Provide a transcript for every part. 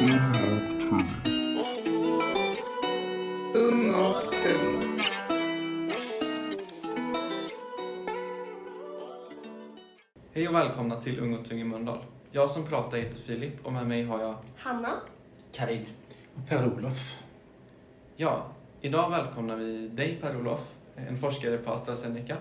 Ung och tung. Hej och välkomna till Ung och Tung i Mölndal. Jag som pratar heter Filip och med mig har jag... Hanna. Karid. Och Per-Olof. Ja, idag välkomnar vi dig Per-Olof, en forskare på AstraZeneca.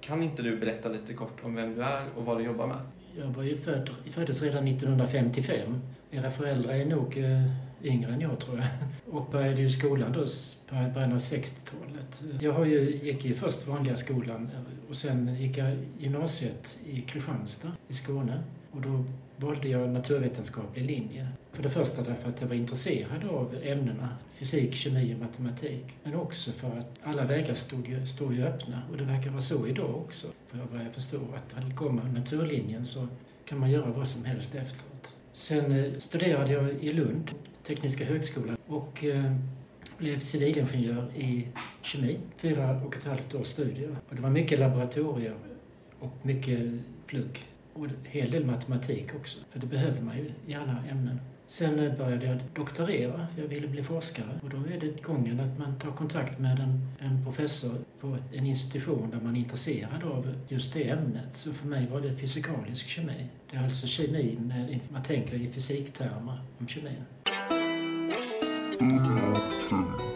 Kan inte du berätta lite kort om vem du är och vad du jobbar med? Jag var ju född, föddes redan 1955. Era föräldrar är nog eh, yngre än jag tror jag. Och började ju skolan då på början av 60-talet. Jag har ju, gick ju först vanliga skolan eh, och sen gick jag gymnasiet i Kristianstad i Skåne. Och då valde jag naturvetenskaplig linje. För det första därför att jag var intresserad av ämnena fysik, kemi och matematik. Men också för att alla vägar stod ju, stod ju öppna och det verkar vara så idag också. För vad jag förstår att går man naturlinjen så kan man göra vad som helst efteråt. Sen eh, studerade jag i Lund, Tekniska högskolan, och eh, blev civilingenjör i kemi. Fyra och ett halvt års studier. Och det var mycket laboratorier och mycket plugg. Och en hel del matematik också, för det behöver man ju i alla ämnen. Sen eh, började jag doktorera, för jag ville bli forskare. Och då är det gången att man tar kontakt med en, en professor på en institution där man är intresserad av just det ämnet. Så för mig var det fysikalisk kemi. Det är alltså kemi, med, man tänker i fysiktermer om kemin. Mm, mm.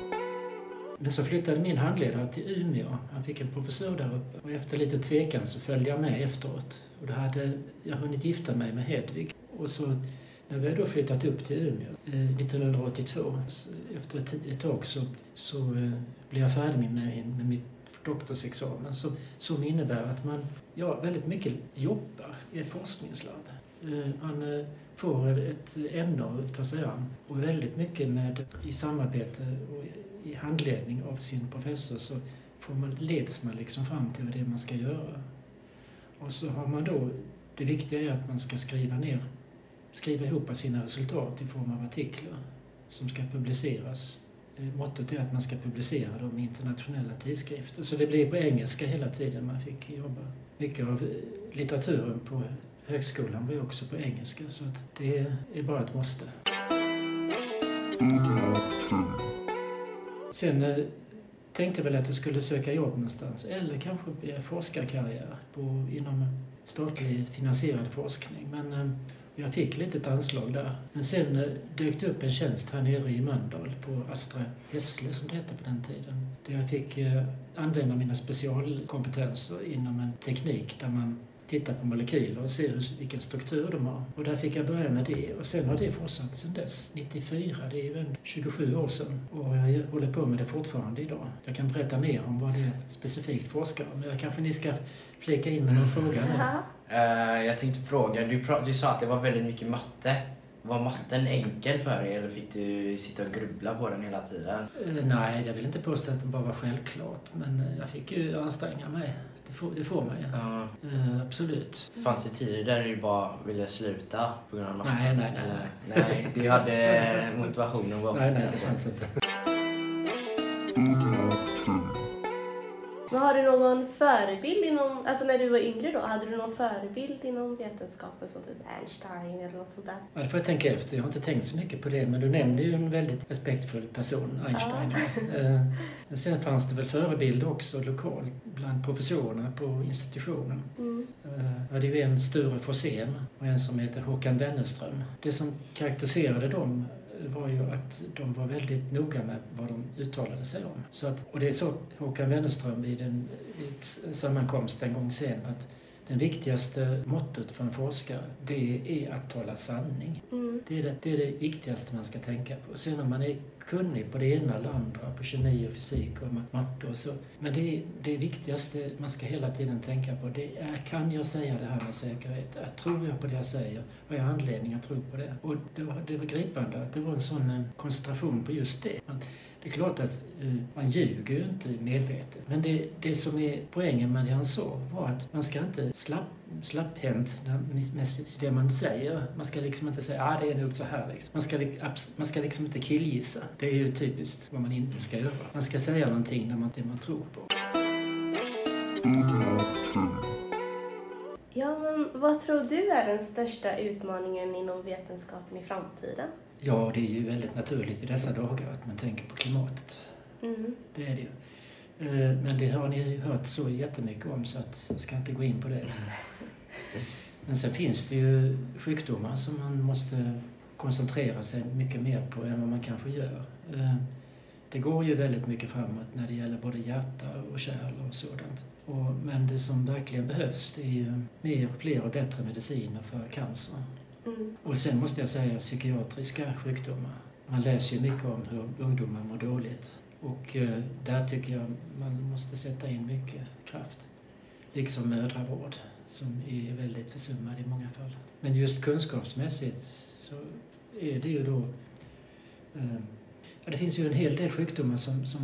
Men så flyttade min handledare till Umeå. Han fick en professur där uppe. Och efter lite tvekan så följde jag med efteråt. Och då hade jag hunnit gifta mig med Hedvig. Och så när vi då flyttat upp till Umeå eh, 1982, efter ett, tag så, så eh, blev jag färdig med, med, med mitt doktorsexamen så, som innebär att man ja, väldigt mycket jobbar i ett forskningslabb. Eh, Man eh, får ett ämne att ta sig an och väldigt mycket med i samarbete och i handledning av sin professor så får man, leds man liksom fram till det man ska göra. Och så har man då, det viktiga är att man ska skriva ner, skriva ihop sina resultat i form av artiklar som ska publiceras. Måttet Mottot är att man ska publicera dem i internationella tidskrifter. Så det blir på engelska hela tiden man fick jobba. Mycket av eh, litteraturen på högskolan var ju också på engelska så att det är bara ett måste. Sen eh, tänkte jag väl att jag skulle söka jobb någonstans eller kanske bli forskarkarriär på, inom statligt finansierad forskning. Men eh, jag fick ett litet anslag där. Men sen eh, dök det upp en tjänst här nere i Mölndal på Astra Hässle som det hette på den tiden. Där jag fick eh, använda mina specialkompetenser inom en teknik där man tittar på molekyler och ser hur, vilken struktur de har. Och där fick jag börja med det och sen har det fortsatt sen dess. 94, det är ju en 27 år sedan. Och jag håller på med det fortfarande idag. Jag kan berätta mer om vad det är specifikt forskar. Men kanske ni ska flika in med någon fråga nu. Eh, jag tänkte fråga, du, du sa att det var väldigt mycket matte. Var matten enkel för dig eller fick du sitta och grubbla på den hela tiden? Eh, Nej, jag vill inte påstå att det bara var självklart. Men jag fick ju anstränga mig. Det får, det får man ju. Ja. Eh, absolut. fanns det tider där du bara ville sluta på grund av matten? Nej, nej, nej. Eller, nej, du hade motivationen var Nej, nej, det fanns inte. Har du någon förebild inom, alltså när du var yngre då, hade du någon förebild inom vetenskapen som typ Einstein eller något sånt där? Ja, det får jag tänka efter. Jag har inte tänkt så mycket på det, men du nämnde ju en väldigt respektfull person, Einstein. Ja. Eh, Men sen fanns det väl förebilder också lokalt bland professorerna på institutionen. Mm. Eh, Jag hade ju en Sture Forsén och en som heter Håkan Wennerström. Det som karaktäriserade dem var ju att de var väldigt noga med vad de uttalade sig om. Så att, och det sa Håkan Wennerström vid en, vid en sammankomst en gång sen att det viktigaste mottot för en forskare, det är att tala sanning. Mm. Det är det, det är det viktigaste man ska tänka på. Sen om man är kunnig på det ena eller andra, på kemi och fysik och matte och så. Men det, det viktigaste man ska hela tiden tänka på, det är kan jag säga det här med säkerhet? Tror jag på det jag säger? Har jag anledning att tro på det? Och det var, det var gripande att det var en sån eh, koncentration på just det. Man, det är klart att eh, man ljuger ju inte medvetet. Men det, det som är poängen med det han sa var att man ska inte slapp, slapphänt med det man säger. Man ska liksom inte säga ah, det är nog så här. Liksom. Man, ska, man ska liksom inte killgissa. Det är ju typiskt vad man inte ska göra. Man ska säga någonting när man, det man tror på. Ja, men vad tror du är den största utmaningen inom vetenskapen i framtiden? Ja, det är ju väldigt naturligt i dessa dagar att man tänker på klimatet. Mm. Det är det ju. Eh, Men det har ni hört så jättemycket om så att jag ska inte gå in på det. Men sen finns det ju sjukdomar som man måste koncentrera sig mycket mer på än vad man kanske gör. Eh, Det går ju väldigt mycket framåt när det gäller både hjärta och kärl och sådant. Och, men det som verkligen behövs det är ju mer, fler och bättre mediciner för cancer. Mm. Och sen måste jag säga psykiatriska sjukdomar. Man läser ju mycket om hur ungdomar mår dåligt. Och eh, där tycker jag man måste sätta in mycket kraft. Liksom mödravård, som är väldigt försummad i många fall. Men just kunskapsmässigt så är det ju då... Eh, ja, det finns ju en hel del sjukdomar som, som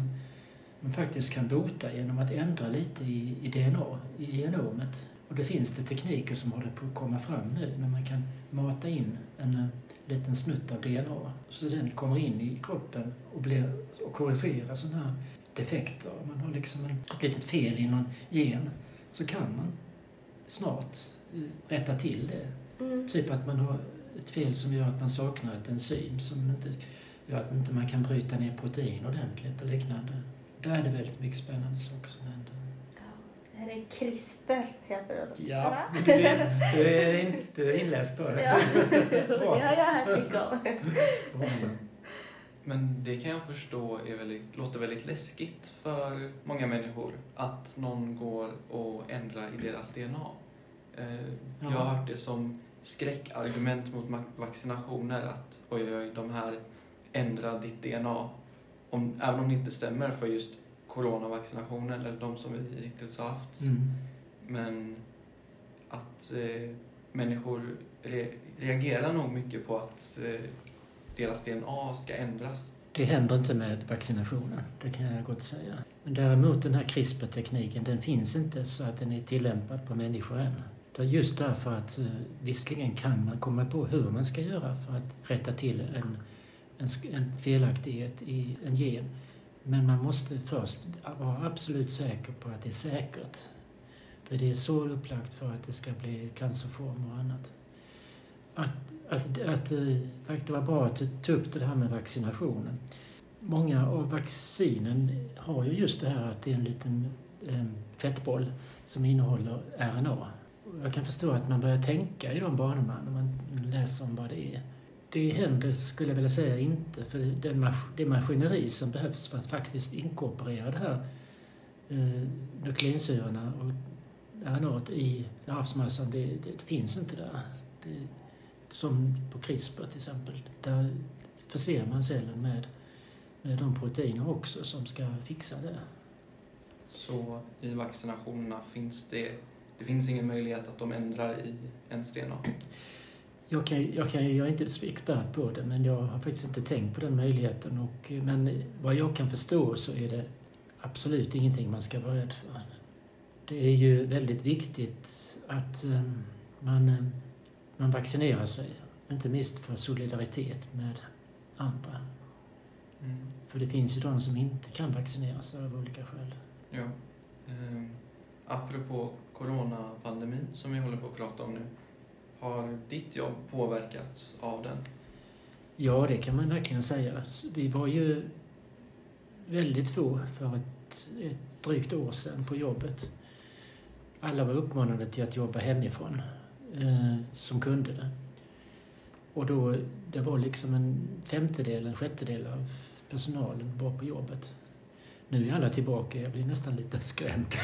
man faktiskt kan bota genom att ändra lite i, i DNA, i genomet. Och det finns det tekniker som håller på att komma fram nu när man kan mata in en eh, liten snutt av DNA så den kommer in i kroppen och, blir, och korrigerar sådana här defekter. Om man har liksom en, ett litet fel i någon gen så kan man snart eh, rätta till det. Mm. Typ att man har ett fel som gör att man saknar ett enzym som inte gör att inte man kan bryta ner protein ordentligt och liknande. Där är det väldigt mycket spännande saker som händer. Ja, det här är CRISPR, heter det. då. Ja, du är, du är, in, du är inläst på det. Ja, har jag. Bra. Men det kan jag förstå är väldigt, låter väldigt läskigt för många människor att någon går och ändrar i deras DNA. Eh, Jag har hört det som skräckargument mot vaccinationer att oj, oj, oj, de här ändrar ditt DNA. Om, även om det inte stämmer för just coronavaccinationen eller de som vi hittills har haft. Mm. Men att eh, människor re, reagerar nog mycket på att eh, deras DNA ska ändras. Det händer inte med vaccinationen, det kan jag gott säga. Men däremot den här CRISPR-tekniken, den finns inte så att den är tillämpad på människor än. Det är just därför att eh, visserligen kan man komma på hur man ska göra för att rätta till en, en, en felaktighet i en gen. Men man måste först vara absolut säker på att det är säkert. För det är så upplagt för att det ska bli cancerformer och annat. Att, att, att, eh, att det var bra att du tog upp det här med vaccinationen. Många av vaccinen har ju just det här att det är en liten eh, fettboll som innehåller RNA. Jag kan förstå att man börjar tänka i de banorna när man läser om vad det är. Det händer, skulle jag vilja säga, inte. För den mas- det maskineri som behövs för att faktiskt inkorporera det här eh, nukleinsyrorna och RNA i arvsmassan, det, det, det finns inte där. Det, som på CRISPR till exempel. Där förser man cellen med, med de proteiner också som ska fixa det. Så i vaccinationerna finns det, det finns ingen möjlighet att de ändrar i ens DNA. Jag, kan, jag, kan, jag är inte expert på det, men jag har faktiskt inte tänkt på den möjligheten. Och, men vad jag kan förstå så är det absolut ingenting man ska vara rädd för. Det är ju väldigt viktigt att eh, man, eh, man vaccinerar sig, inte minst för solidaritet med andra. Mm. För det finns ju de som inte kan vaccinera sig av olika skäl. Ja. Eh, apropå coronapandemin som vi håller på att prata om nu. Har ditt jobb påverkats av den? Ja, det kan man verkligen säga. Vi var ju väldigt få för ett, ett drygt år sedan på jobbet. Alla var uppmanade till att jobba hemifrån eh, som kunde det. Och då, det var liksom en femtedel, en sjättedel av personalen var på jobbet. Nu är alla tillbaka, jag blir nästan lite skrämd.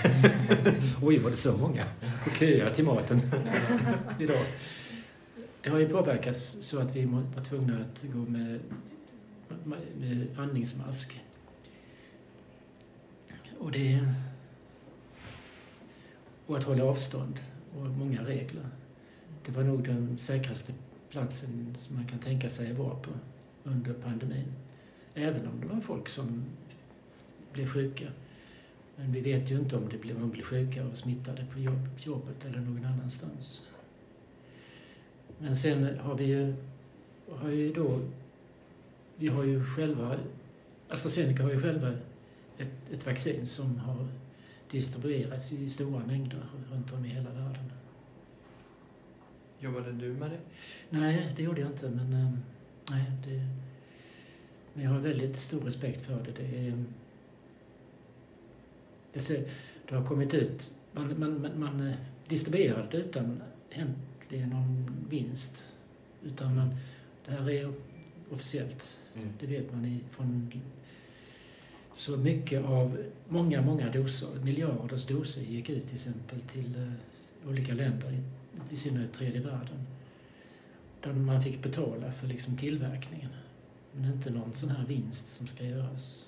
Oj, var det så många? Och köar till maten idag. Det har ju påverkats så att vi var tvungna att gå med, med andningsmask. Och det... Och att hålla avstånd och många regler. Det var nog den säkraste platsen som man kan tänka sig att vara på under pandemin. Även om det var folk som blev sjuka. Men vi vet ju inte om det blir, de blir sjuka och smittade på jobb, jobbet eller någon annanstans. Men sen har vi ju, har ju då, vi har ju själva, AstraZeneca har ju själva ett, ett vaccin som har distribuerats i stora mängder runt om i hela världen. Jobbade du med det? Nej, det gjorde jag inte. Men, eh, nej, det, men jag har väldigt stor respekt för det. Det, är, det, ser, det har kommit ut... Man, man, man, eh, distribuerar det utan egentligen någon vinst. Utan man, det här är officiellt. Mm. Det vet man i, från så mycket av, många, många doser, miljarders doser gick ut till exempel till eh, olika länder, i, i synnerhet tredje världen. Där man fick betala för liksom tillverkningen. Men inte någon sån här vinst som ska göras.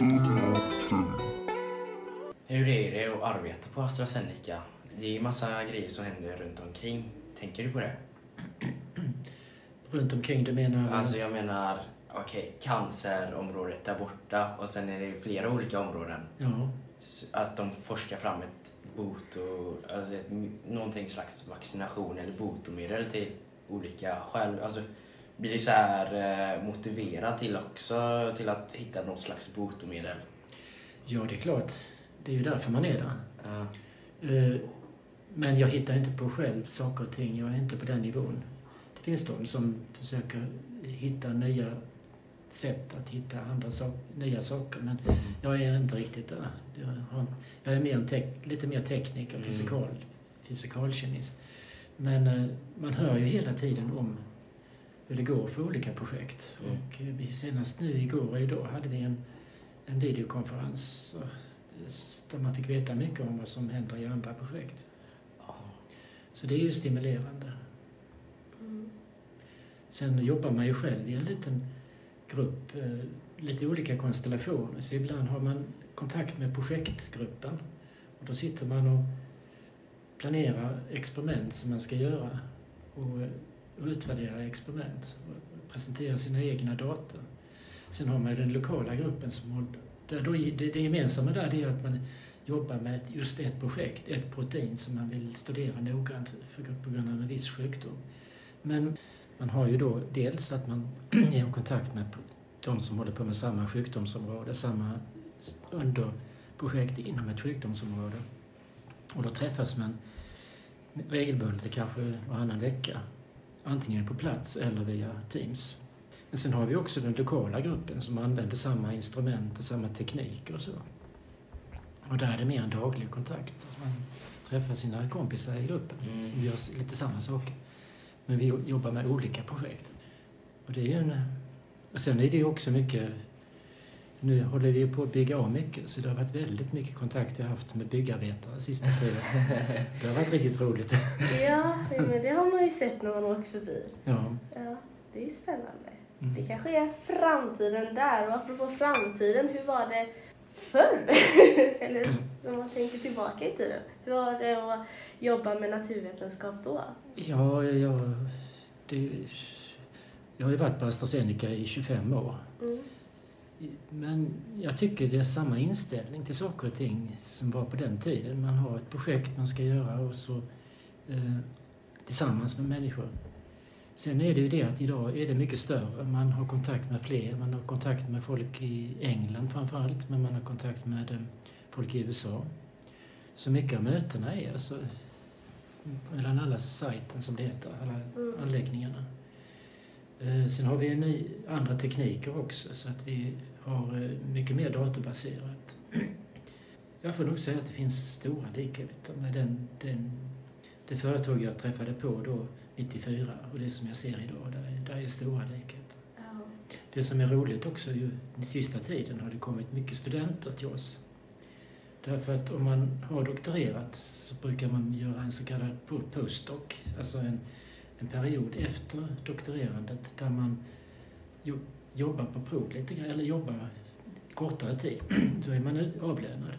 Hur är det att arbeta på AstraZeneca? Det är ju massa grejer som händer runt omkring. Tänker du på det? Runt omkring, du menar? Alltså jag menar, okej, cancerområdet där borta och sen är det flera olika områden. Ja. Att de forskar fram ett bot och alltså ett, någonting slags vaccination eller botemedel till olika själv. Alltså, blir så här eh, motiverad till också till att hitta något slags botemedel? ja, det är klart. Det är ju därför man är där. Ja. Eh, Men jag hittar inte på själv saker och ting. Jag är inte på den nivån. Det finns de som försöker hitta nya sätt att hitta andra sak, nya saker. Men jag är inte riktigt där. Jag, har, jag är mer lite mer tekniker, Mm. fysikal, fysikalkemist. Men eh, man hör ju hela tiden om hur det går för olika projekt. Mm. Och eh, senast nu igår och idag hade vi en, en videokonferens där man fick veta mycket om vad som händer i andra projekt. Ja. Så det är ju stimulerande. Mm. Sen jobbar man ju själv i en liten grupp, eh, lite olika konstellationer. Så ibland har man kontakt med projektgruppen och då sitter man och planerar experiment som man ska göra och, eh, och utvärderar experiment och presenterar sina egna data. Sen har man ju den lokala gruppen som håller, där då, det, det gemensamma där det är att man jobbar med just ett projekt, ett protein som man vill studera noggrant för, på grund av en viss sjukdom. Men man har ju då dels att man är i kontakt med de som håller på med samma sjukdomsområde, samma underprojekt inom ett sjukdomsområde. Och då träffas man regelbundet, kanske varannan vecka. Antingen på plats eller via Teams. Men sen har vi också den lokala gruppen som använder samma instrument och samma tekniker och så. Och där är det mer en daglig kontakt. Man träffar sina kompisar i gruppen Mm. som gör lite samma saker. Men vi jobbar med olika projekt. Och det är en... Och sen är det också mycket... Nu håller vi på att bygga om mycket, så det har varit väldigt mycket kontakt jag haft med byggarbetare sista tiden. Det har varit riktigt roligt. Ja, men det har man ju sett när man åkt förbi. Ja. Ja, det är spännande. Det Mm. kanske är framtiden där. Och apropå framtiden, hur var det förr? Eller när man tänker tillbaka i tiden. Hur var det att jobba med naturvetenskap då? Ja, jag, det, jag har ju varit på AstraZeneca i 25 år. Mm. Men jag tycker det är samma inställning till saker och ting som var på den tiden. Man har ett projekt man ska göra och så eh, tillsammans med människor. Sen är det ju det att idag är det mycket större. Man har kontakt med fler. Man har kontakt med folk i England framförallt, men man har kontakt med eh, folk i USA. Så mycket av mötena är alltså mellan alla sajten som det heter, alla Mm. anläggningarna. Eh, Sen har vi en ny, andra tekniker också så att vi har eh, mycket mer datorbaserat. Jag får nog säga att det finns stora likheter med den, den, det företag jag träffade på då 94 och det som jag ser idag. Där, där är stora likheter. Ja. Det som är roligt också, ju, den sista tiden har det kommit mycket studenter till oss. Därför att om man har doktorerat så brukar man göra en så kallad po- postdoc, alltså en, en period efter doktorerandet där man jobbar på prov lite grann, eller jobbar kortare tid. Då är man avlönad.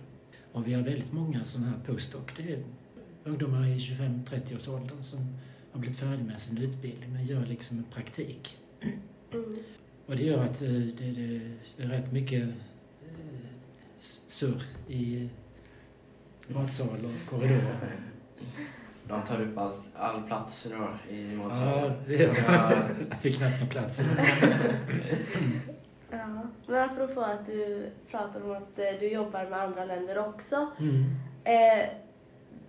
Och vi har väldigt många sådana här postdoc. Det är ungdomar i 25-30 års åldern som har blivit färdiga med sin utbildning men gör liksom en praktik. Mm. Och det gör att eh, det, det, det är rätt mycket eh, surr i matsal och korridorer. De tar upp all, all plats då i Ja, matsalen. det gör Ja. det. Jag fick knappt någon plats. Ja. Men apropå att du pratar om att eh, du jobbar med andra länder också. Mm. Eh,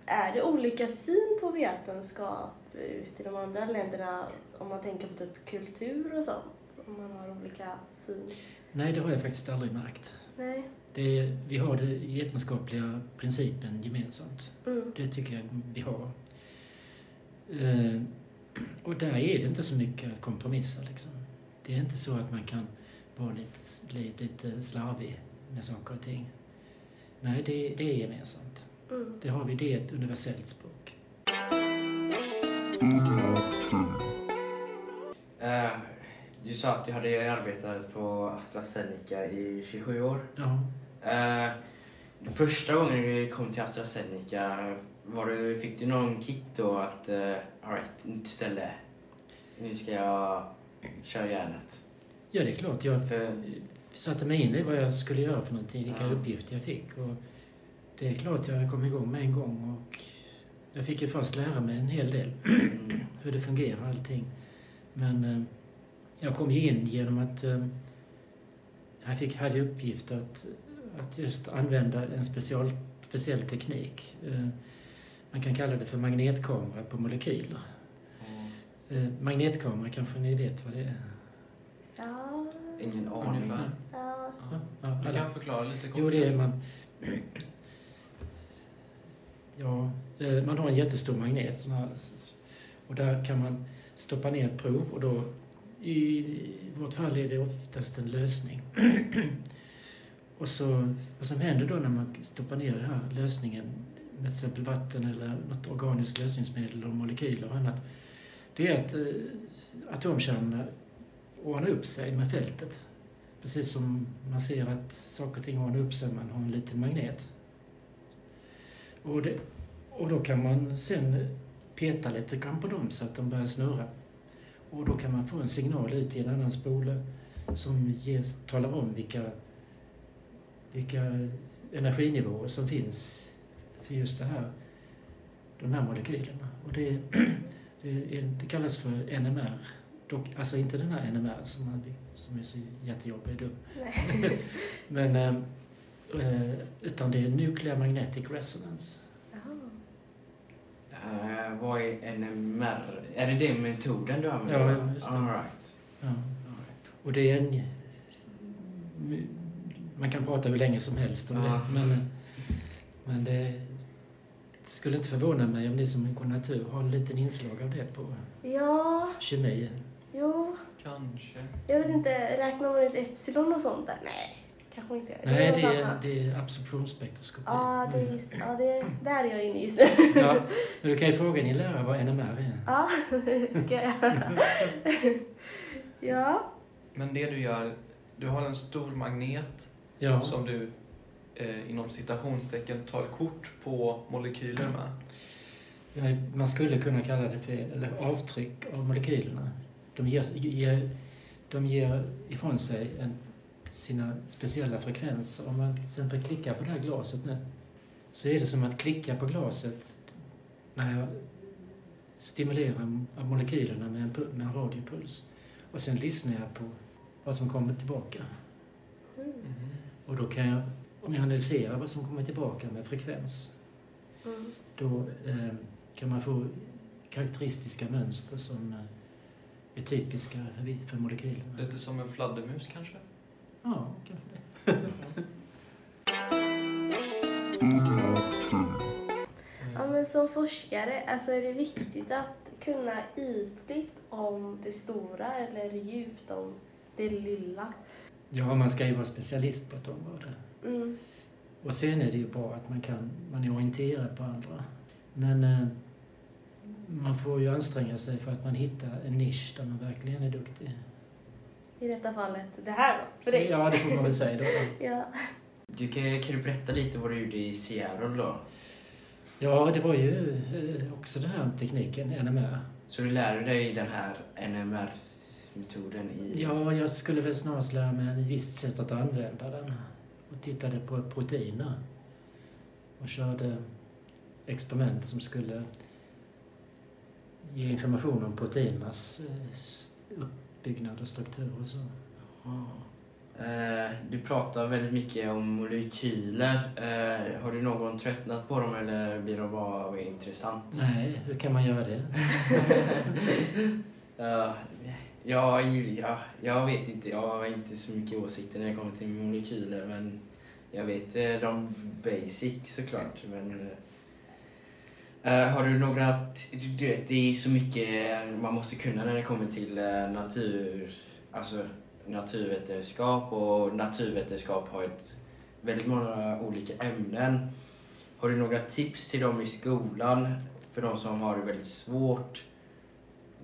är det olika syn på vetenskap ute i de andra länderna om man tänker på typ kultur och sånt? Om man har olika syn? Nej, det har jag faktiskt aldrig märkt. Nej. Det är, vi har den vetenskapliga principen gemensamt. Mm. Det tycker jag vi har. Eh, och där är det inte så mycket att kompromissa liksom. Det är inte så att man kan vara lite, bli lite slarvig med saker och ting. Nej, det, det är gemensamt. Mm. Det har vi, det är ett universellt språk. Eh, du sa att du hade arbetat på AstraZeneca i 27 år. Ja. Eh, första gången du kom till AstraZeneca, var du, fick du någon kick då att uh, alright, nytt ställe, nu ska jag köra järnet? ja, det är klart. Jag För, satte mig in i vad jag skulle göra för någonting, vilka Ja. uppgifter jag fick. Och det är klart jag kom igång med en gång och jag fick ju först lära mig en hel del mm, hur det fungerar allting. Men eh, jag kom ju in genom att eh, jag fick, hade uppgift att, att just använda en special, speciell teknik. Eh, man kan kalla det för magnetkamera på molekyler. Eh, magnetkamera kanske ni vet vad det är? Ja. ingen aning. Ungefär. Ja. Ja, ja, Du kan förklara lite kort. Jo, det är man. Ja, eh, man har en jättestor magnet sån här, och där kan man stoppa ner ett prov och då i vårt fall är det oftast en lösning. och så, vad som händer då när man stoppar ner den här lösningen till exempel vatten eller något organiskt lösningsmedel och molekyler och annat, det är att eh, atomkärnorna ordnar upp sig med fältet. Precis som man ser att saker och ting ordnar upp sig om man har en liten magnet. Och, det, och då kan man sen peta lite grann på dem så att de börjar snurra. Och då kan man få en signal ut i en annan spole som ges, talar om vilka, vilka energinivåer som finns för just det här, de här molekylerna. Och det, det, är, det kallas för NMR. Dock, alltså inte den här NMR som, man, som är så jättejobbig och dum. Men, eh, eh, utan det är Nuclear Magnetic Resonance. Eh, vad är NMR? Är det den metoden du använder? Ja, just det. All right. Ja. Och det är en... Man kan prata hur länge som helst om Ja. det, men, men det skulle inte förvåna mig om ni som går natur har en liten inslag av det på Ja, kemi. jo. Kanske. Jag vet inte, räknar man ut epsilon och sånt där? Nej, kanske inte. Nej, det är, annat. det är absorptionsspektroskopi. Ja, det är Mm. just, ja, det är, där är jag inne just nu. Ja, men du kan ju fråga din lärare vad NMR är. Ja, det ska jag göra. Ja. Men det du gör, du har en stor magnet Ja, som du eh, inom citationstecken tar kort på molekyler med. ja, man skulle kunna kalla det för eller avtryck av molekylerna. De ger, ger, de ger ifrån sig en, sina speciella frekvenser. Om man till exempel klickar på det här glaset nu så är det som att klicka på glaset när jag stimulerar molekylerna med en, med en radiopuls. Och sen lyssnar jag på vad som kommer tillbaka. Mm. Och då kan jag, om jag analyserar vad som kommer tillbaka med frekvens, Mm. då eh, kan man få karaktäristiska mönster som eh, är typiska för, för molekylerna. Lite som en fladdermus kanske? Ja, kanske det. Ja, men som forskare alltså är det viktigt att kunna ytligt om det stora eller djupt om det lilla. Ja, man ska ju vara specialist på ett område. Mm. Och sen är det ju bra att man, kan, man är orienterad på andra. Men eh, man får ju anstränga sig för att man hittar en nisch där man verkligen är duktig. I detta fallet det här då, för dig. Ja, det får man väl säga då. Ja. Du kan, kan du berätta lite vad du gjorde i Seattle då? Ja, det var ju eh, också den här tekniken, NMR. Så du lärde dig den här NMR-metoden i... Ja, jag skulle väl snarast lära mig ett visst sätt att använda den. Och tittade på proteiner. Och körde experiment som skulle ge information om proteinernas eh, uppbyggnad och struktur och så. Eh, du pratar väldigt mycket om molekyler. Eh, har du någon tröttnat på dem eller blir de bara intressant? Nej, hur kan man göra det? Ja, ja, ja, jag vet inte. Jag har inte så mycket åsikter när det kommer till molekyler. Men jag vet eh, de basic såklart. Men, eh, eh har du några... t- Du vet, det är så mycket man måste kunna när det kommer till eh, natur... Alltså naturvetenskap och naturvetenskap har ett väldigt många olika ämnen. Har du några tips till dem i skolan för de som har det väldigt svårt?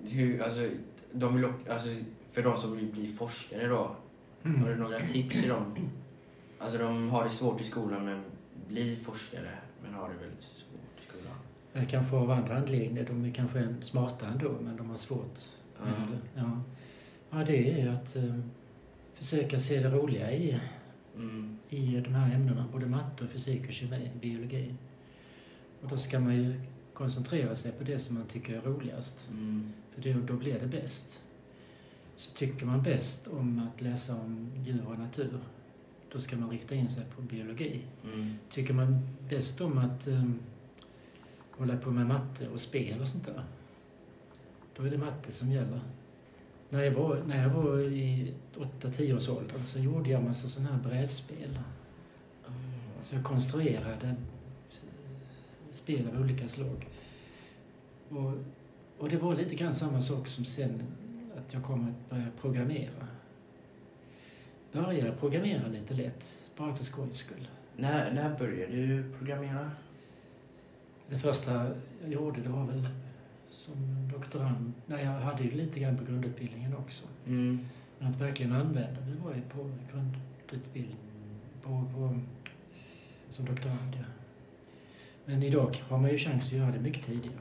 Hur, alltså, de vill, alltså, för de som vill bli forskare då, har du några tips till dem? Alltså de har det svårt i skolan men blir forskare men har det väldigt svårt i skolan. Eh, Kanske av andra anledningar. De är kanske en smarta ändå, men de har svårt. Med det. Ja. ja, det är att eh, försöka se det roliga i, Mm. i de här ämnena. Både matte, och fysik och kemi, biologi. Och då ska man ju koncentrera sig på det som man tycker är roligast. Mm. För då blir det bäst. Så tycker man bäst om att läsa om djur och natur, då ska man rikta in sig på biologi. Mm. Tycker man bäst om att um, hålla på med matte och spel och sånt där, då är det matte som gäller. När jag var, när jag var i 8-10 års ålder så gjorde jag massa sådana här brädspel. Så jag konstruerade spel av olika slag. Och, och det var lite grann samma sak som sen att jag kom att börja programmera. Började programmera lite lätt, bara för skojs skull. När, när började du programmera? Det första jag gjorde det var väl som doktorand. Nej, jag hade ju lite grann på grundutbildningen också. Mm. Men att verkligen använda det var ju på grundutbildning, på, på, som doktorand, ja. Men idag har man ju chans att göra det mycket tidigare.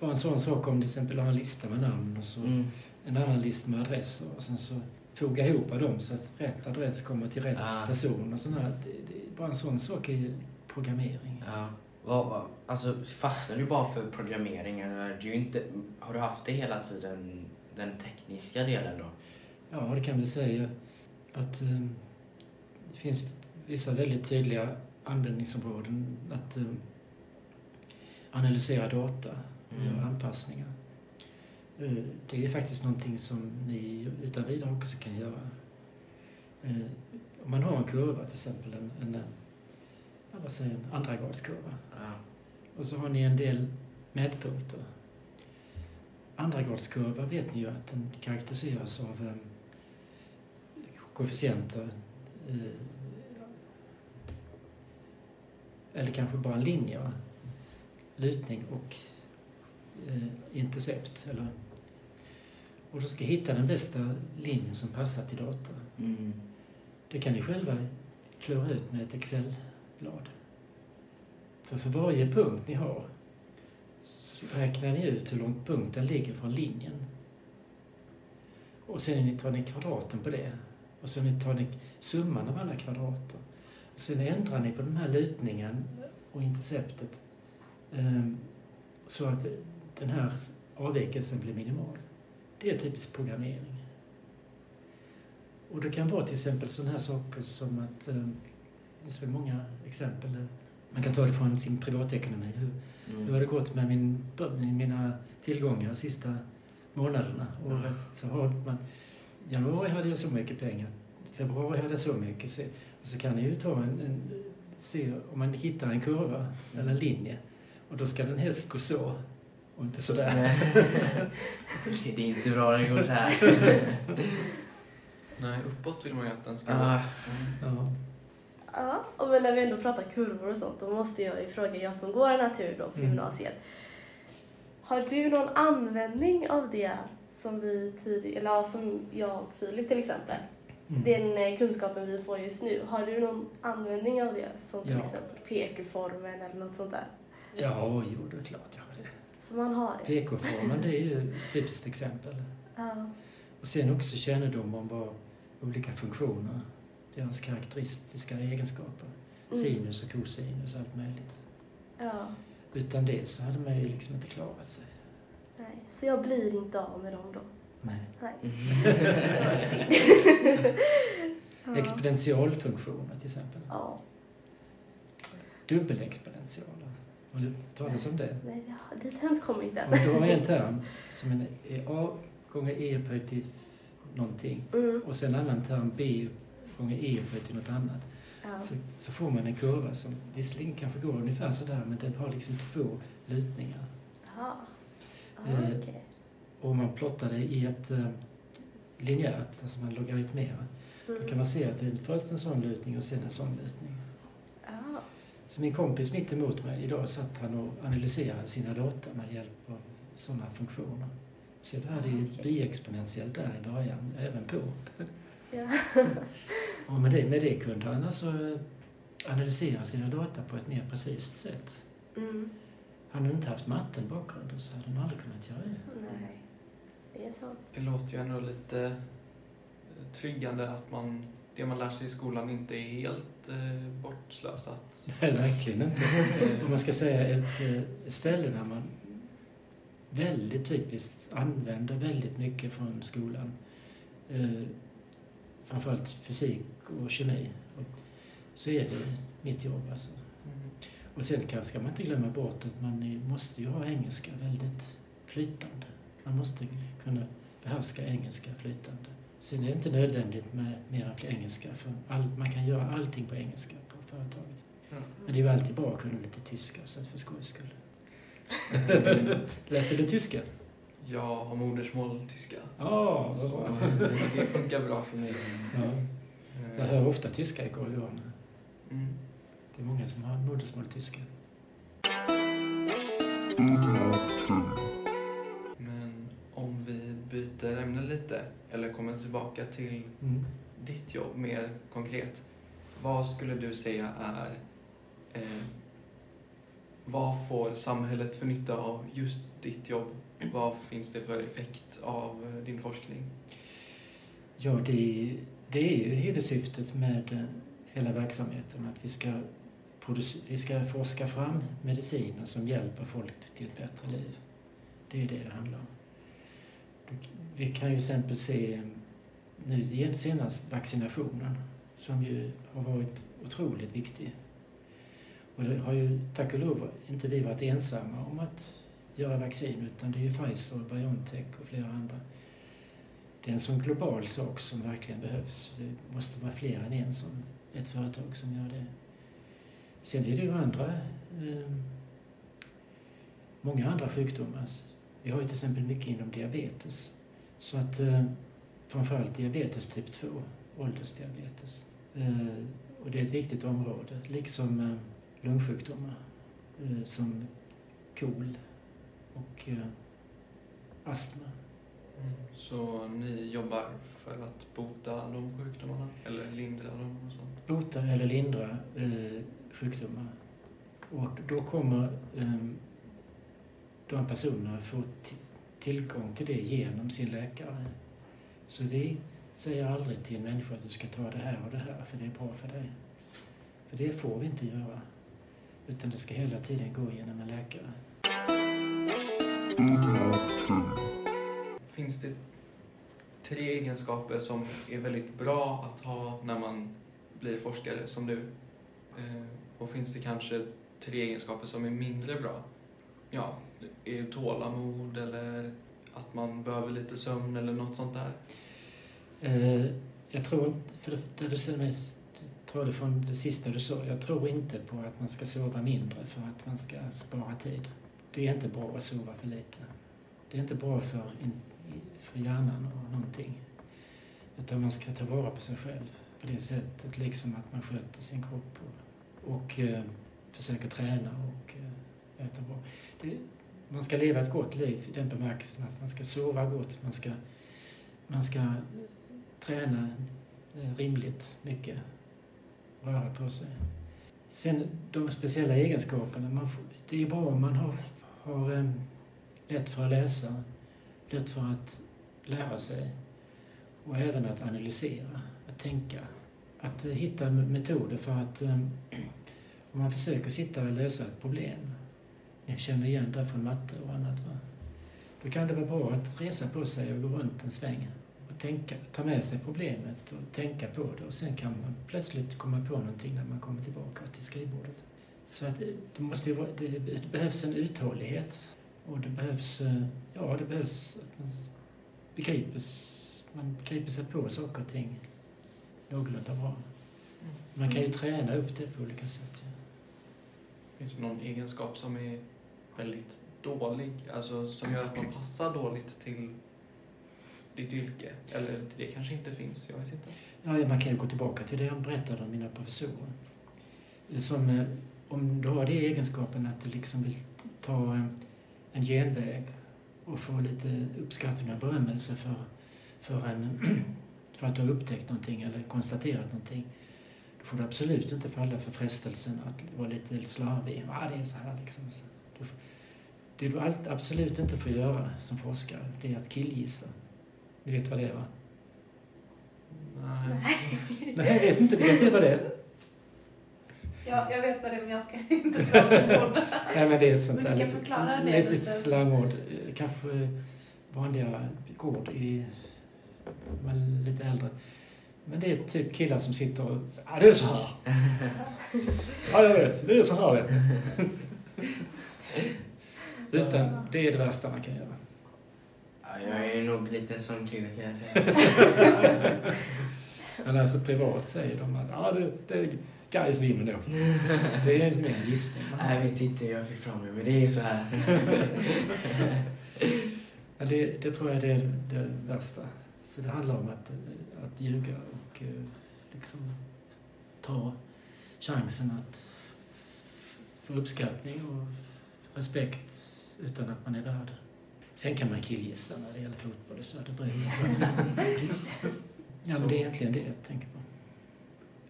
Bara en sån sak om till exempel ha en lista med namn och så Mm. en annan lista med adresser och sen så foga ihop dem så att rätt adress kommer till rätt Ah. person och det, bara en sån sak är ju programmering. Ja. Vad, alltså fastnade du bara för programmering eller du inte, har du haft det hela tiden, den tekniska delen då? Ja, det kan vi säga att eh, det finns vissa väldigt tydliga användningsområden. Att eh, analysera data och Mm. göra anpassningar. Eh, det är faktiskt någonting som ni utan vidare också kan göra. Eh, om man har en kurva, till exempel en, en, vad säger, en andragradskurva, Ja. och så har ni en del mätpunkter. Andragradskurva vet ni ju att den karaktäriseras av eh, koefficienter eller kanske bara en linje? Lutning och eh, intercept. Eller, och då ska hitta den bästa linjen som passar till data. Mm. Det kan ni själva klura ut med ett Excel-blad. För för varje punkt ni har så räknar ni ut hur långt punkten ligger från linjen. Och sen tar ni kvadraten på det. Och sen tar ni summan av alla kvadrater. Och sen ändrar ni på den här lutningen och interceptet så att den här avvikelsen blir minimal. Det är typisk programmering. Och det kan vara till exempel sådana här saker som att, eh, det finns väl många exempel, man kan ta det från sin privatekonomi. Hur, hur har Mm. det gått med min, mina tillgångar de sista månaderna? Och Mm. så har man, januari hade jag så mycket pengar, februari hade jag så mycket. Så, och så kan ni ju ta en, en, se om man hittar en kurva eller en linje. Och då ska den helst gå så och inte sådär. Det är inte bra när det går så här. Nej, uppåt vill man ju att den ska Ah, Ja. Ja, och men när vi ändå pratar kurvor och sånt, då måste jag ju fråga, jag som går natur då på Mm. gymnasiet. Har du någon användning av det som vi tidigare, eller som jag och Filip till exempel, Mm. den eh, kunskapen vi får just nu, har du någon användning av det? Som till Ja. exempel PQ-formen eller något sånt där? Ja, jo, det är klart jag har det. Så man har det? PK-formen, det är ju ett typiskt exempel. Ja. Och sen också kännedom om vad olika funktioner, deras karaktäristiska egenskaper, Mm. sinus och cosinus och allt möjligt. ja. Utan det så hade man ju liksom inte klarat sig. Nej. Så jag blir inte av med dem då? Nej. Nej. Ja. Exponentialfunktioner till exempel. Ja. Dubbelexponentialer. Har du talat om det? Nej, det har, inte kommit än. Om du har en term som en är A gånger E upphöjt till någonting Mm. och sen en annan term B gånger E upphöjt till något annat Ja. så, så får man en kurva som visserligen kanske går ungefär sådär men den har liksom två lutningar. Jaha. Ja, Eh, okej. Och om man plottar det i ett eh, linjärt, alltså man logaritmerar, då kan Mm. man se att det är först en sån lutning och sen en sån lutning. Så min kompis mitt emot mig, idag satt han och analyserade sina data med hjälp av sådana funktioner. Så det här är Ah, okej. biexponentiellt där i början, även på. Ja. Och med det, med det kunde han alltså analysera sina data på ett mer precis sätt. Mm. Han hade inte haft matten bakgrund så hade han aldrig kunnat göra det. Nej, det är sant. Det låter ju ändå lite eh, tryggande att man, det man lär sig i skolan inte är helt eh, bortslösat. Nej, verkligen inte. Om Eh, man ska säga ett, eh, ett ställe där man väldigt typiskt använder väldigt mycket från skolan. Eh, framförallt fysik och kemi. Så är det mitt jobb alltså. mm. Och sen kan, ska man inte glömma bort att man måste ju ha engelska väldigt flytande. Man måste kunna behärska engelska flytande. Sen är det inte nödvändigt med mer än engelska för all, man kan göra allting på engelska på företaget. Ja. Men det är ju alltid bra att kunna lite tyska så att för skojs skull. Läste du tyska? Jag har modersmål tyska. Ja, vad bra. det, det funkar bra för mig. Ja, Eh, jag hör ofta tyska i korridoren. Mm. Det är många som har modersmål tyska. Men lite, eller kommer tillbaka till Mm. ditt jobb mer konkret. Vad skulle du säga är... Eh, vad får samhället för nytta av just ditt jobb? Vad finns det för effekt av eh, din forskning? Ja, det, det är ju huvudsyftet med eh, hela verksamheten. Att vi ska, vi ska forska fram mediciner som hjälper folk till ett bättre liv. Det är det det handlar om. Vi kan ju till exempel se eh, nu igen- senast vaccinationen som ju har varit otroligt viktig. Och det har ju tack och lov inte vi varit ensamma om att göra vaccin utan det är ju Pfizer, Biontech och flera andra. Det är en sån global sak som verkligen behövs. Det måste vara fler än en som ett företag som gör det. Sen är det ju andra, eh, många andra sjukdomar. Vi har ju till exempel mycket inom diabetes. Så att eh, framförallt diabetes typ 2, åldersdiabetes. Eh, och det är ett viktigt område, liksom eh, lungsjukdomar eh, som KOL och eh, astma. Så ni jobbar för att bota de sjukdomarna? Eller lindra dem och sånt? bota eller lindra eh, sjukdomar. Och då kommer eh, de personerna få tillgång till det genom sin läkare. Så vi säger aldrig till en människa att du ska ta det här och det här för det är bra för dig. För det får vi inte göra. Utan det ska hela tiden gå genom en läkare. Finns det tre egenskaper som är väldigt bra att ha när man blir forskare som du? Eh, och finns det kanske tre egenskaper som är mindre bra? Ja, tålamod eller att man behöver lite sömn eller något sånt där? Eh, jag tror inte, för det, det du säger mest, tror det från det sista du sa, jag tror inte på att man ska sova mindre för att man ska spara tid. Det är inte bra att sova för lite. Det är inte bra för, för hjärnan och någonting. Utan man ska ta vara på sig själv på det sättet, liksom att man sköter sin kropp och, och eh, försöker träna och eh, äta bra. Det, man ska leva ett gott liv i den bemärkelsen att man ska sova gott, man ska, man ska eh, träna eh, rimligt mycket, röra på sig. Sen de speciella egenskaperna, man får, det är bra om man har, har eh, lätt för att läsa, lätt för att lära sig och även att analysera, att tänka. Att eh, hitta metoder för att eh, om man försöker sitta och lösa ett problem, ni känner igen det från matte och annat, va? då kan det vara bra att resa på sig och gå runt en sväng och tänka, ta med sig problemet och tänka på det och sen kan man plötsligt komma på någonting när man kommer tillbaka till skrivbordet. Så att det, det måste ju vara, det, det behövs en uthållighet och det behövs, eh, ja det behövs att man begriper, man begriper sig på saker och ting någorlunda bra. Man kan ju träna upp det på olika sätt. Ja. Finns det någon egenskap som är väldigt dålig, alltså som gör att man passar dåligt till ditt yrke? Eller det kanske inte finns, jag vet inte. Ja, man kan ju gå tillbaka till det jag berättade om mina professorer. Som, eh, om du har det egenskapen att du liksom vill ta eh, en genväg och få lite uppskattning och berömmelse för, för, en, för att du har upptäckt någonting eller konstaterat någonting. Då får du absolut inte falla för frestelsen att vara lite slarvig. Ah, det är så här liksom. Det du absolut inte får göra som forskare, det är att killgissa. Ni vet vad det är va? Nej. Nej, jag vet inte. Vet inte vad det är? Ja, jag vet vad det är men jag ska inte det Nej, men det är sånt du kan lite, det lite slangord. Kanske vanliga ord i man lite äldre. Men det är typ killar som sitter och säger ah, det är så här. ja, jag vet. Det är så här, vet. Utan det är det värsta man kan göra. Ja, jag är nog lite en sån kille kan jag säga. Men alltså privat säger de att ah, det, det guys vinner då. Det är mer en gissning. Jag vet inte hur jag fick fram det, men det är så här. Men det, det tror jag är det, det värsta. För det handlar om att, att ljuga och eh, liksom ta chansen att få uppskattning och respekt utan att man är värd. Sen kan man killgissa när det gäller fotboll och så. Det beror. Ja, men det är egentligen det jag tänker på.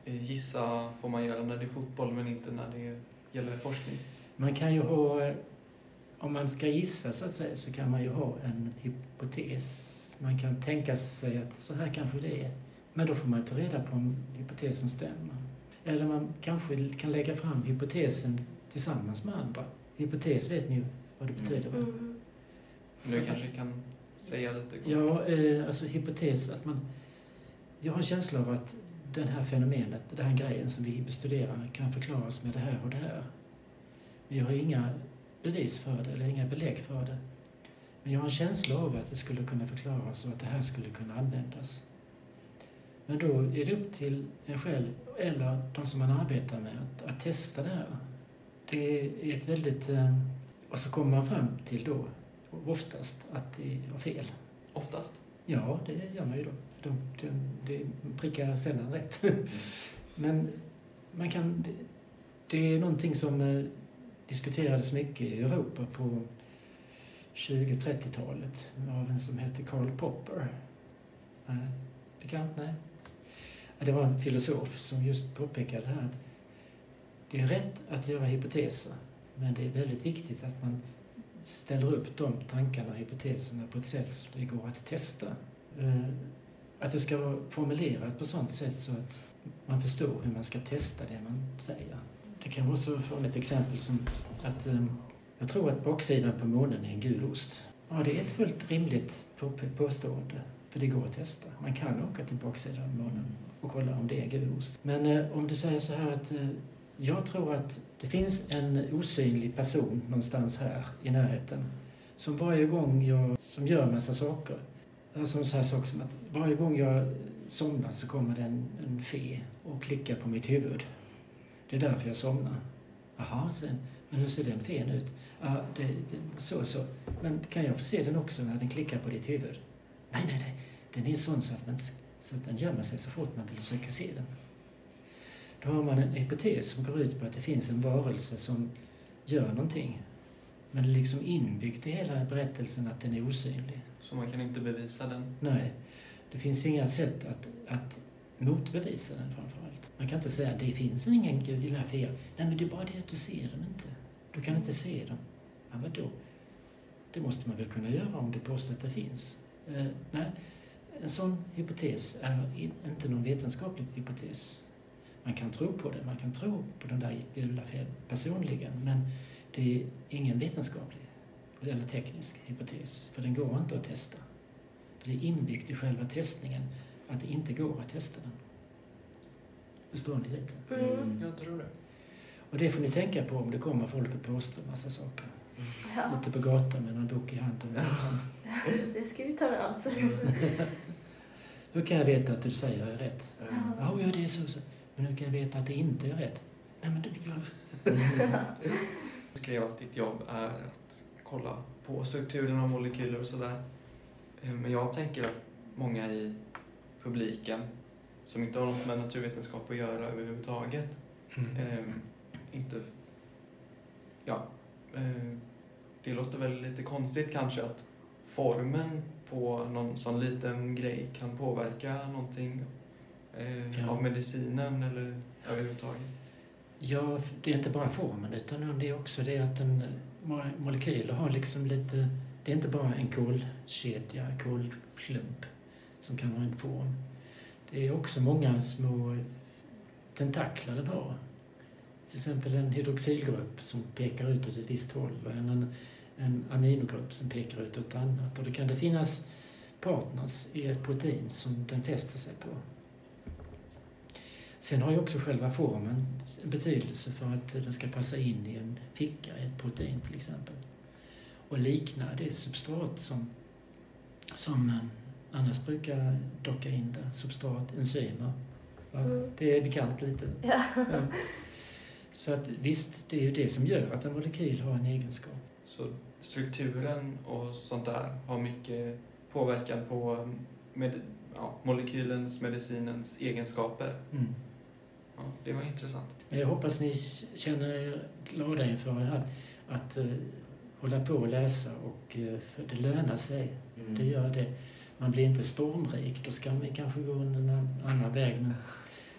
Eh, Gissa får man göra när det är fotboll men inte när det gäller forskning. Man kan ju ha, eh, om man ska gissa så att säga, så kan man ju ha en hypotes. Man kan tänka sig att så här kanske det är. Men då får man ta reda på om hypotesen stämmer. Eller man kanske kan lägga fram hypotesen tillsammans med andra. Hypotes vet ni vad det betyder? va? Mm. Du kanske kan säga lite? kort? Ja, eh, alltså hypotes att man... Jag har en känsla av att det här fenomenet, den här grejen som vi studerar kan förklaras med det här och det här. Men jag har inga bevis för det, eller inga belägg för det. Men jag har en känsla av att det skulle kunna förklaras och att det här skulle kunna användas. Men då är det upp till en själv, eller de som man arbetar med, att, att testa det här. Det är ett väldigt... eh, Och så kommer man fram till då, oftast, att det har fel. Oftast. Ja, det gör man ju då. De, de, de prickar sällan rätt. Men man kan... Det, det är någonting som eh, diskuterades mycket i Europa på 20-30-talet av en som hette Karl Popper. Nej, bekant? Nej. Det var en filosof som just påpekade det här att det är rätt att göra hypoteser, men det är väldigt viktigt att man ställer upp de tankarna och hypoteserna på ett sätt så det går att testa. Eh, att det ska vara formulerat på sånt sätt så att man förstår hur man ska testa det man säger. Det kan vara så, från ett exempel som att eh, jag tror att baksidan på månen är en gul ost. Ja, det är ett fullt rimligt påstående, för det går att testa. Man kan åka till baksidan av månen och kolla om det är gul ost. Men eh, om du säger så här att jag tror att det finns en osynlig person någonstans här i närheten som varje gång jag som gör en massa saker, alltså så här saker som att varje gång jag somnar så kommer det en, en fe och klickar på mitt huvud. Det är därför jag somnar. Jaha, sen, men hur ser den fen ut? Ja, det, det, så så. Men kan jag få se den också när den klickar på ditt huvud? Nej, nej, nej. Den är sån så att, man, så att den gömmer sig så fort man vill försöka se den. Då har man en hypotes som går ut på att det finns en varelse som gör någonting. Men det är liksom inbyggt i hela berättelsen att den är osynlig. Så man kan inte bevisa den. Nej, det finns inga sätt att, att motbevisa den framför allt. Man kan inte säga att det finns ingen gud i den här fean. Nej, men det är bara det att du ser dem inte. Du kan inte se dem. Ja, vadå? Det måste man väl kunna göra om du påstår att det finns? Eh, nej, en sån hypotes är in, inte någon vetenskaplig hypotes. Man kan tro på det, man kan tro på den där gula fel personligen, men det är ingen vetenskaplig eller teknisk hypotes, för den går inte att testa. För det är inbyggt i själva testningen att det inte går att testa den. Förstår ni lite? Mm. Jag tror det. Och det får ni tänka på om det kommer folk och påstår massa saker. Ja, Ute på gatan med någon bok i handen och sånt. det ska vi ta med oss. Hur kan jag veta att du säger är rätt? Ja. Ja, ja, det är så, så. Men hur kan jag veta att det inte är rätt? Nej, men. Du skrev att ditt jobb är att kolla på strukturen av molekyler och sådär. Eh, Men jag tänker att många i publiken som inte har något med naturvetenskap att göra överhuvudtaget eh, inte... Ja. Eh, det låter väl lite konstigt kanske att formen på någon sån liten grej kan påverka någonting eh, Ja. av medicinen eller överhuvudtaget. Ja, det är inte bara formen utan det är också det att en mo- molekyler har liksom lite... Det är inte bara en kolkedja, kolklump som kan ha en form. Det är också många små tentakler den har. Till exempel en hydroxylgrupp som pekar ut åt ett visst håll och en, en, en aminogrupp som pekar ut åt ett annat. Och då kan det finnas partners i ett protein som den fäster sig på. Sen har ju också själva formen betydelse för att den ska passa in i en ficka i ett protein till exempel. Och likna det substrat som, som eh, annars brukar docka in där. Substrat, enzymer. Mm. Det är bekant lite. Ja. Ja. Så att visst, det är ju det som gör att en molekyl har en egenskap. Så strukturen och sånt där har mycket påverkan på med, ja, molekylens, medicinens egenskaper. Mm. Ja, det var intressant. Men jag hoppas ni känner er glada inför att, att eh, hålla på och läsa och eh, för det lönar sig. Mm. Det gör det. Man blir inte stormrik, då ska man kanske gå en annan, väg. Men,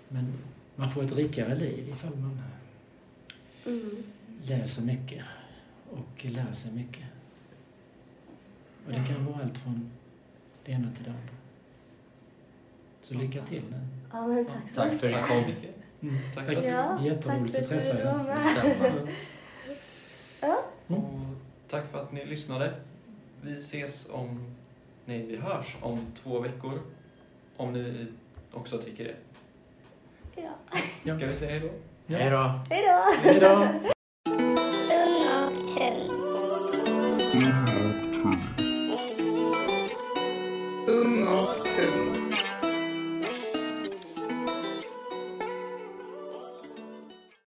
men man får ett rikare liv ifall man Mm. läser mycket och lär sig mycket. Och det kan vara allt från det ena till det andra. Så lycka till nu. Ja, tack så Tack för att ni kom. Mycket. Mm. Tack. Tack. Ja, Jätteroligt tack att träffa du er. Detsamma. Ja. Mm. Och tack för att ni lyssnade. Vi ses om... Nej, vi hörs om två veckor. Om ni också tycker det. Ja. Ja. Ska vi säga hej då? Hej då. Hej